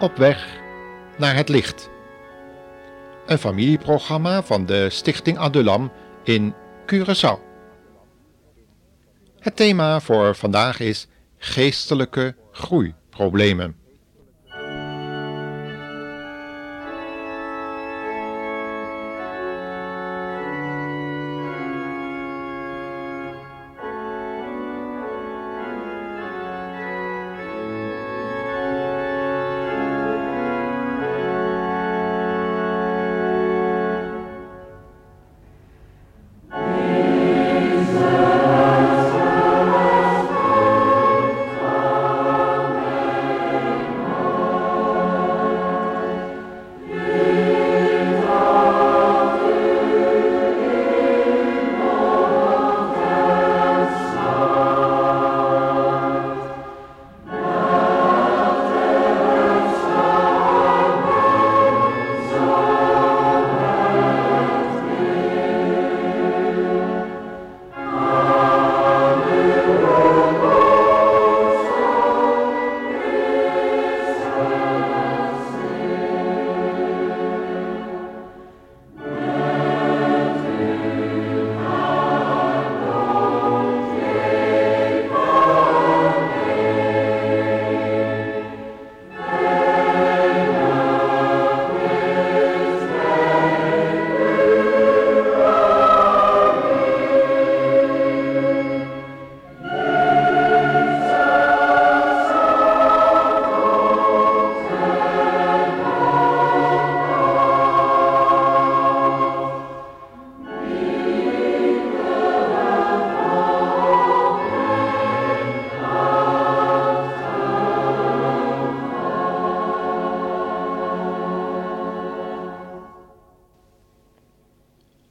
Op weg naar het licht. Een familieprogramma van de Stichting Adulam in Curaçao. Het thema voor vandaag is geestelijke groeiproblemen.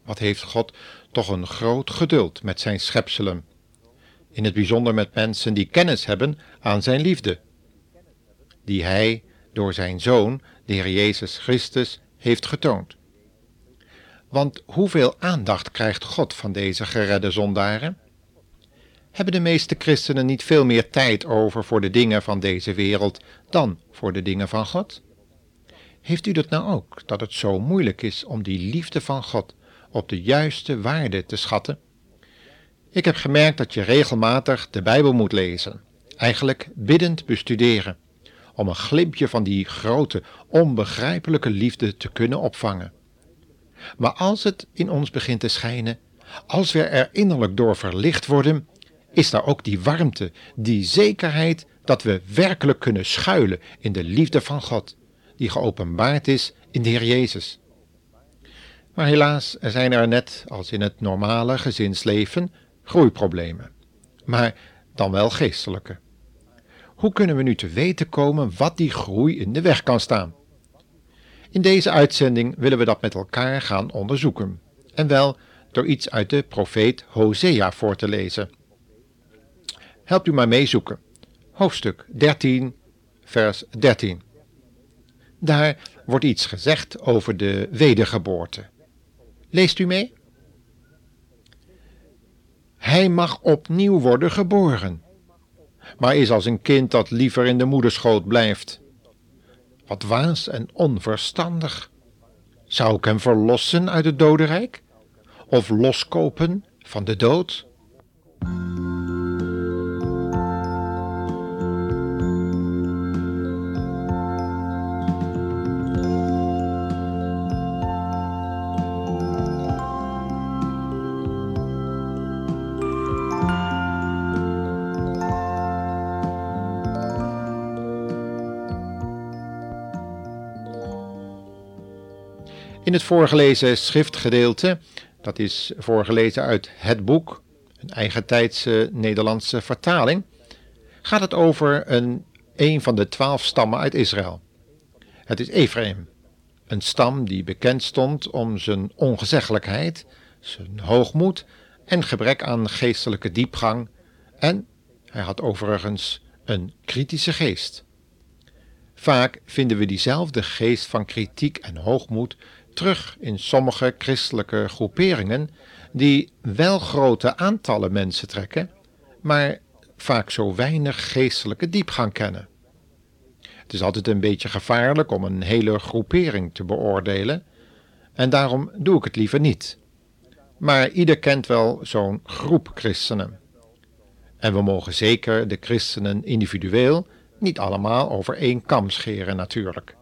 Wat heeft God toch een groot geduld met zijn schepselen. In het bijzonder met mensen die kennis hebben aan zijn liefde, die hij door zijn Zoon, de Heer Jezus Christus, heeft getoond. Want hoeveel aandacht krijgt God van deze geredde zondaren? Hebben de meeste christenen niet veel meer tijd over voor de dingen van deze wereld dan voor de dingen van God? Heeft u dat nou ook, dat het zo moeilijk is om die liefde van God op de juiste waarde te schatten? Ik heb gemerkt dat je regelmatig de Bijbel moet lezen, eigenlijk biddend bestuderen, om een glimpje van die grote, onbegrijpelijke liefde te kunnen opvangen. Maar als het in ons begint te schijnen, als we er innerlijk door verlicht worden, is daar ook die warmte, die zekerheid dat we werkelijk kunnen schuilen in de liefde van God, die geopenbaard is in de Heer Jezus. Maar helaas zijn er net als in het normale gezinsleven groeiproblemen, maar dan wel geestelijke. Hoe kunnen we nu te weten komen wat die groei in de weg kan staan? In deze uitzending willen we dat met elkaar gaan onderzoeken, en wel door iets uit de profeet Hosea voor te lezen. Helpt u maar meezoeken. Hoofdstuk 13, vers 13. Daar wordt iets gezegd over de wedergeboorte. Leest u mee? Hij mag opnieuw worden geboren, maar is als een kind dat liever in de moederschoot blijft. Wat waas en onverstandig. Zou ik hem verlossen uit het dodenrijk? Of loskopen van de dood? In het voorgelezen schriftgedeelte, dat is voorgelezen uit het boek, een eigentijdse Nederlandse vertaling, gaat het over een, een van de twaalf stammen uit Israël. Het is Ephraim, een stam die bekend stond om zijn ongezeggelijkheid, zijn hoogmoed en gebrek aan geestelijke diepgang en hij had overigens een kritische geest. Vaak vinden we diezelfde geest van kritiek en hoogmoed terug in sommige christelijke groeperingen die wel grote aantallen mensen trekken, maar vaak zo weinig geestelijke diepgang kennen. Het is altijd een beetje gevaarlijk om een hele groepering te beoordelen, en daarom doe ik het liever niet. Maar ieder kent wel zo'n groep christenen. En we mogen zeker de christenen individueel niet allemaal over één kam scheren natuurlijk.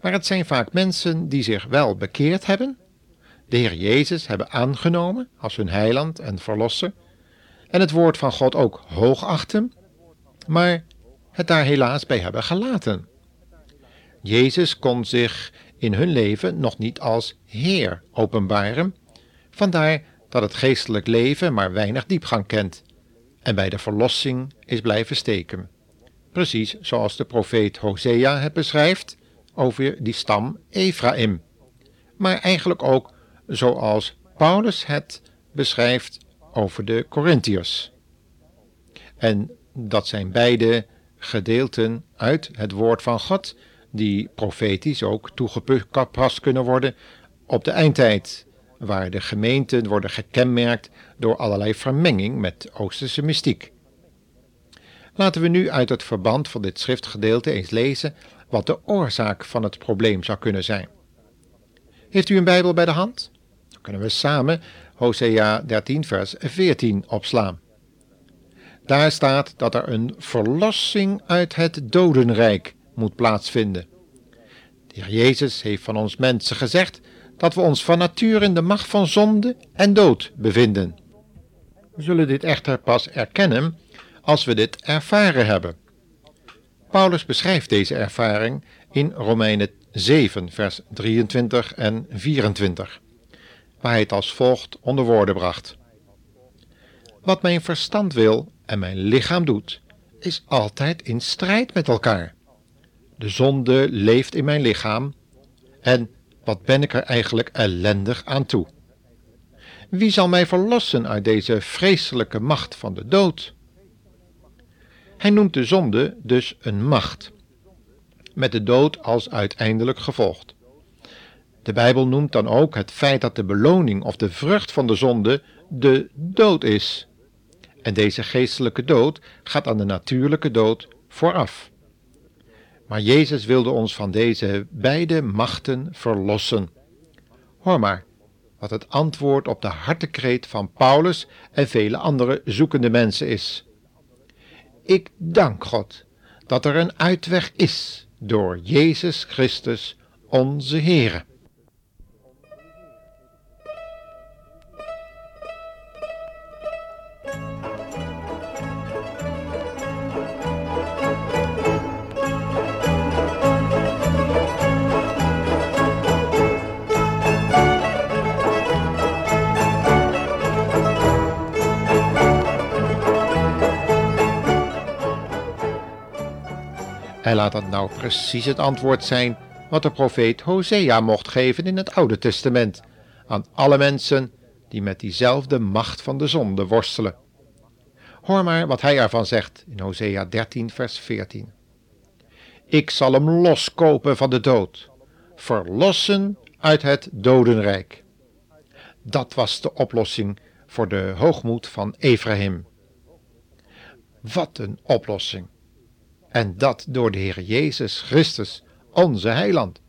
Maar het zijn vaak mensen die zich wel bekeerd hebben, de Heer Jezus hebben aangenomen als hun heiland en verlosser, en het woord van God ook hoogachten, maar het daar helaas bij hebben gelaten. Jezus kon zich in hun leven nog niet als Heer openbaren, vandaar dat het geestelijk leven maar weinig diepgang kent en bij de verlossing is blijven steken. Precies zoals de profeet Hosea het beschrijft over die stam Ephraim, maar eigenlijk ook zoals Paulus het beschrijft over de Corinthiërs. En dat zijn beide gedeelten uit het woord van God, die profetisch ook toegepast kunnen worden op de eindtijd, waar de gemeenten worden gekenmerkt door allerlei vermenging met Oosterse mystiek. Laten we nu uit het verband van dit schriftgedeelte eens lezen wat de oorzaak van het probleem zou kunnen zijn. Heeft u een Bijbel bij de hand? Dan kunnen we samen Hosea 13, vers 14 opslaan. Daar staat dat er een verlossing uit het dodenrijk moet plaatsvinden. De Heer Jezus heeft van ons mensen gezegd dat we ons van nature in de macht van zonde en dood bevinden. We zullen dit echter pas erkennen als we dit ervaren hebben. Paulus beschrijft deze ervaring in Romeinen 7, vers 23 en 24, waar hij het als volgt onder woorden bracht. Wat mijn verstand wil en mijn lichaam doet, is altijd in strijd met elkaar. De zonde leeft in mijn lichaam en wat ben ik er eigenlijk ellendig aan toe? Wie zal mij verlossen uit deze vreselijke macht van de dood? Hij noemt de zonde dus een macht, met de dood als uiteindelijk gevolg. De Bijbel noemt dan ook het feit dat de beloning of de vrucht van de zonde de dood is. En deze geestelijke dood gaat aan de natuurlijke dood vooraf. Maar Jezus wilde ons van deze beide machten verlossen. Hoor maar wat het antwoord op de hartekreet van Paulus en vele andere zoekende mensen is. Ik dank God dat er een uitweg is door Jezus Christus, onze Heere. En laat dat nou precies het antwoord zijn wat de profeet Hosea mocht geven in het Oude Testament aan alle mensen die met diezelfde macht van de zonde worstelen. Hoor maar wat hij ervan zegt in Hosea 13, vers 14. Ik zal hem loskopen van de dood, verlossen uit het dodenrijk. Dat was de oplossing voor de hoogmoed van Ephraim. Wat een oplossing! En dat door de Heer Jezus Christus, onze heiland.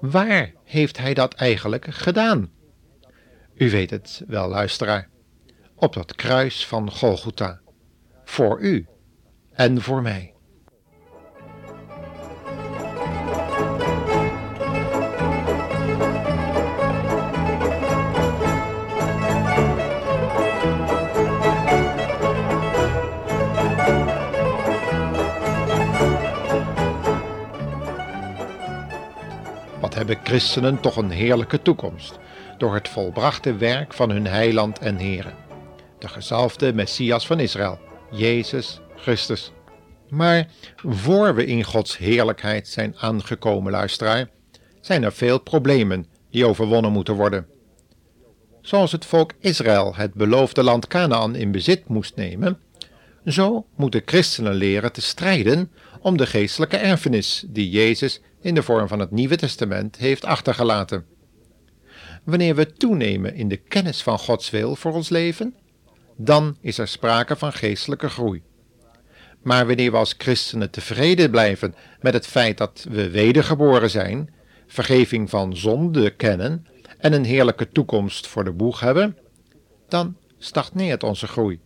Waar heeft hij dat eigenlijk gedaan? U weet het wel, luisteraar. Op dat kruis van Golgotha. Voor u en voor mij. Hebben christenen toch een heerlijke toekomst door het volbrachte werk van hun heiland en Heere, de gezalfde Messias van Israël, Jezus Christus. Maar voor we in Gods heerlijkheid zijn aangekomen, luisteraar, zijn er veel problemen die overwonnen moeten worden. Zoals het volk Israël het beloofde land Canaan in bezit moest nemen, zo moeten christenen leren te strijden om de geestelijke erfenis die Jezus in de vorm van het Nieuwe Testament heeft achtergelaten. Wanneer we toenemen in de kennis van Gods wil voor ons leven, dan is er sprake van geestelijke groei. Maar wanneer we als christenen tevreden blijven met het feit dat we wedergeboren zijn, vergeving van zonde kennen en een heerlijke toekomst voor de boeg hebben, dan stagneert onze groei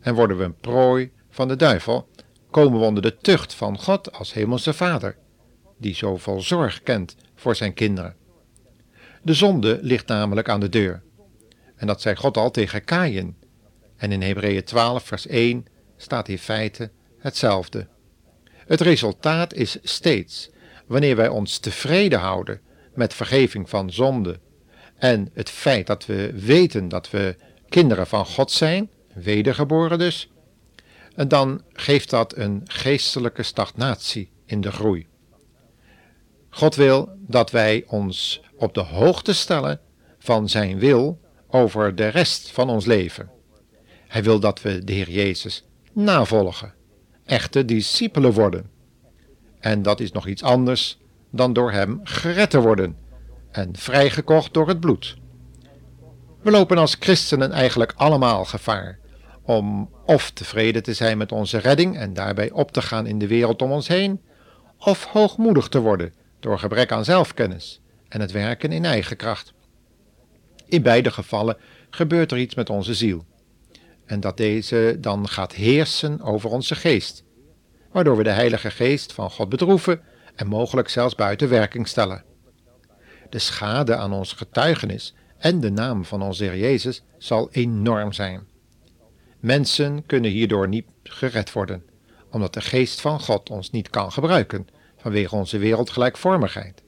en worden we een prooi van de duivel, komen we onder de tucht van God als hemelse Vader, die zoveel zorg kent voor zijn kinderen. De zonde ligt namelijk aan de deur. En dat zei God al tegen Kaïn. En in Hebreeën 12, vers 1 staat in feite hetzelfde. Het resultaat is steeds, wanneer wij ons tevreden houden met vergeving van zonde en het feit dat we weten dat we kinderen van God zijn, wedergeboren dus, en dan geeft dat een geestelijke stagnatie in de groei. God wil dat wij ons op de hoogte stellen van Zijn wil over de rest van ons leven. Hij wil dat we de Heer Jezus navolgen, echte discipelen worden. En dat is nog iets anders dan door Hem gered te worden en vrijgekocht door het bloed. We lopen als christenen eigenlijk allemaal gevaar om of tevreden te zijn met onze redding en daarbij op te gaan in de wereld om ons heen, of hoogmoedig te worden door gebrek aan zelfkennis en het werken in eigen kracht. In beide gevallen gebeurt er iets met onze ziel, en dat deze dan gaat heersen over onze geest, waardoor we de Heilige Geest van God bedroeven en mogelijk zelfs buiten werking stellen. De schade aan ons getuigenis en de naam van onze Heer Jezus zal enorm zijn. Mensen kunnen hierdoor niet gered worden, omdat de geest van God ons niet kan gebruiken vanwege onze wereldgelijkvormigheid.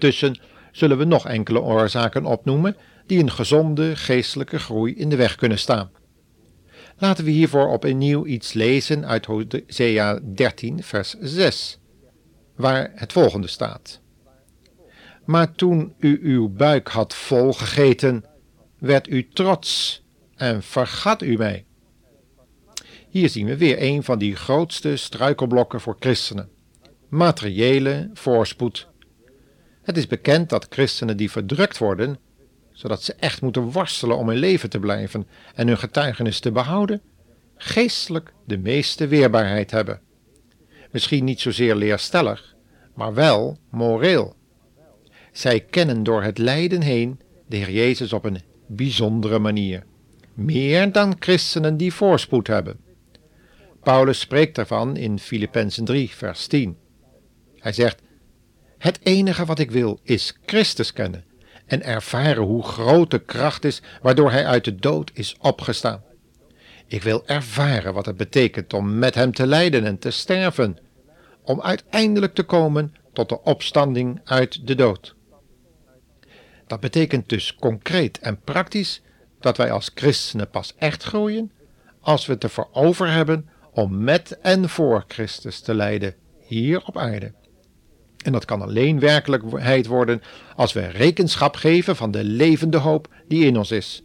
Intussen zullen we nog enkele oorzaken opnoemen die een gezonde geestelijke groei in de weg kunnen staan. Laten we hiervoor opnieuw iets lezen uit Hosea 13, vers 6, waar het volgende staat. Maar toen u uw buik had volgegeten, werd u trots en vergat u mij. Hier zien we weer een van die grootste struikelblokken voor christenen: materiële voorspoed het is bekend dat christenen die verdrukt worden, zodat ze echt moeten worstelen om in leven te blijven en hun getuigenis te behouden, geestelijk de meeste weerbaarheid hebben. Misschien niet zozeer leerstellig, maar wel moreel. Zij kennen door het lijden heen de Heer Jezus op een bijzondere manier, meer dan christenen die voorspoed hebben. Paulus spreekt daarvan in Filippenzen 3, vers 10. Hij zegt: het enige wat ik wil is Christus kennen en ervaren hoe groot de kracht is waardoor Hij uit de dood is opgestaan. Ik wil ervaren wat het betekent om met Hem te lijden en te sterven, om uiteindelijk te komen tot de opstanding uit de dood. Dat betekent dus concreet en praktisch dat wij als christenen pas echt groeien als we het ervoor over hebben om met en voor Christus te lijden hier op aarde. En dat kan alleen werkelijkheid worden als we rekenschap geven van de levende hoop die in ons is.